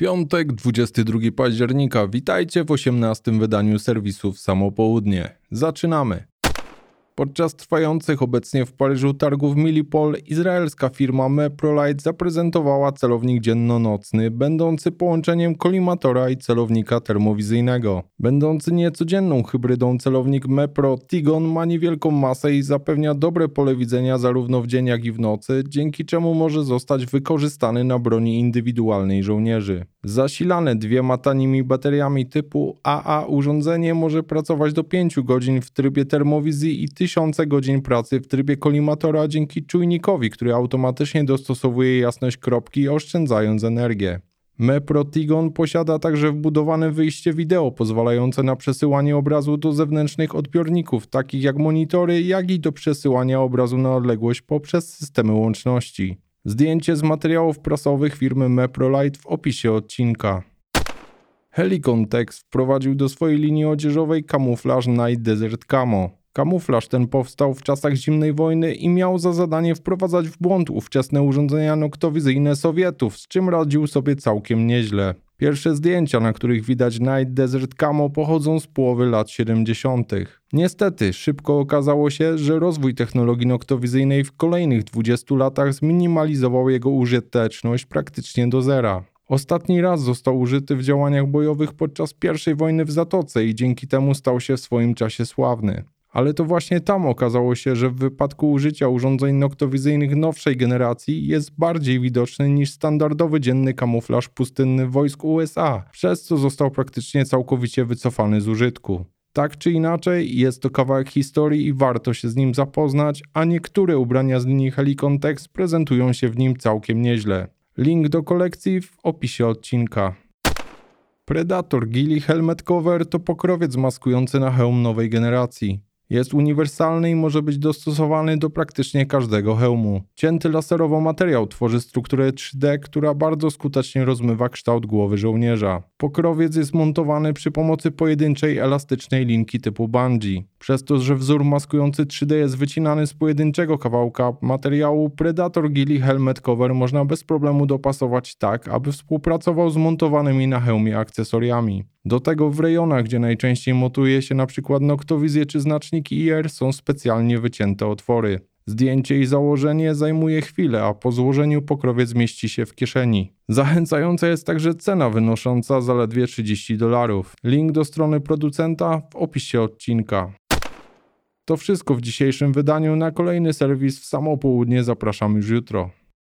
Piątek, 22 października. Witajcie w 18 wydaniu serwisów Samo Południe. Zaczynamy. Podczas trwających obecnie w Paryżu targów Milipol izraelska firma Meprolite zaprezentowała celownik dzienno-nocny, będący połączeniem kolimatora i celownika termowizyjnego. Będący niecodzienną hybrydą celownik Mepro Tigon ma niewielką masę i zapewnia dobre pole widzenia zarówno w dzień jak i w nocy, dzięki czemu może zostać wykorzystany na broni indywidualnej żołnierzy. Zasilane dwiema tanimi bateriami typu AA urządzenie może pracować do 5 godzin w trybie termowizji i 1000 godzin pracy w trybie kolimatora dzięki czujnikowi, który automatycznie dostosowuje jasność kropki, oszczędzając energię. Meprotigon posiada także wbudowane wyjście wideo pozwalające na przesyłanie obrazu do zewnętrznych odbiorników, takich jak monitory, jak i do przesyłania obrazu na odległość poprzez systemy łączności. Zdjęcie z materiałów prasowych firmy Meprolite w opisie odcinka. Helicon Text wprowadził do swojej linii odzieżowej kamuflaż Night Desert Camo. Kamuflaż ten powstał w czasach zimnej wojny i miał za zadanie wprowadzać w błąd ówczesne urządzenia noktowizyjne Sowietów, z czym radził sobie całkiem nieźle. Pierwsze zdjęcia, na których widać Night Desert Camo, pochodzą z połowy lat 70. Niestety, szybko okazało się, że rozwój technologii noktowizyjnej w kolejnych 20 latach zminimalizował jego użyteczność praktycznie do zera. Ostatni raz został użyty w działaniach bojowych podczas I wojny w Zatoce i dzięki temu stał się w swoim czasie sławny. Ale to właśnie tam okazało się, że w wypadku użycia urządzeń noktowizyjnych nowszej generacji jest bardziej widoczny niż standardowy dzienny kamuflaż pustynny wojsk USA, przez co został praktycznie całkowicie wycofany z użytku. Tak czy inaczej, jest to kawałek historii i warto się z nim zapoznać, a niektóre ubrania z linii Helicon Text prezentują się w nim całkiem nieźle. Link do kolekcji w opisie odcinka. Predator Gilly Helmet Cover to pokrowiec maskujący na hełm nowej generacji. Jest uniwersalny i może być dostosowany do praktycznie każdego hełmu. Cięty laserowo materiał tworzy strukturę 3D, która bardzo skutecznie rozmywa kształt głowy żołnierza. Pokrowiec jest montowany przy pomocy pojedynczej elastycznej linki typu bungee. Przez to, że wzór maskujący 3D jest wycinany z pojedynczego kawałka materiału, Predator Gilly Helmet Cover można bez problemu dopasować tak, aby współpracował z montowanymi na hełmie akcesoriami. Do tego w rejonach, gdzie najczęściej montuje się np. noktowizje czy znaczniki IR są specjalnie wycięte otwory. Zdjęcie i założenie zajmuje chwilę, a po złożeniu pokrowiec mieści się w kieszeni. Zachęcająca jest także cena wynosząca zaledwie 30 dolarów. Link do strony producenta w opisie odcinka. To wszystko w dzisiejszym wydaniu. Na kolejny serwis w samo południe zapraszam już jutro.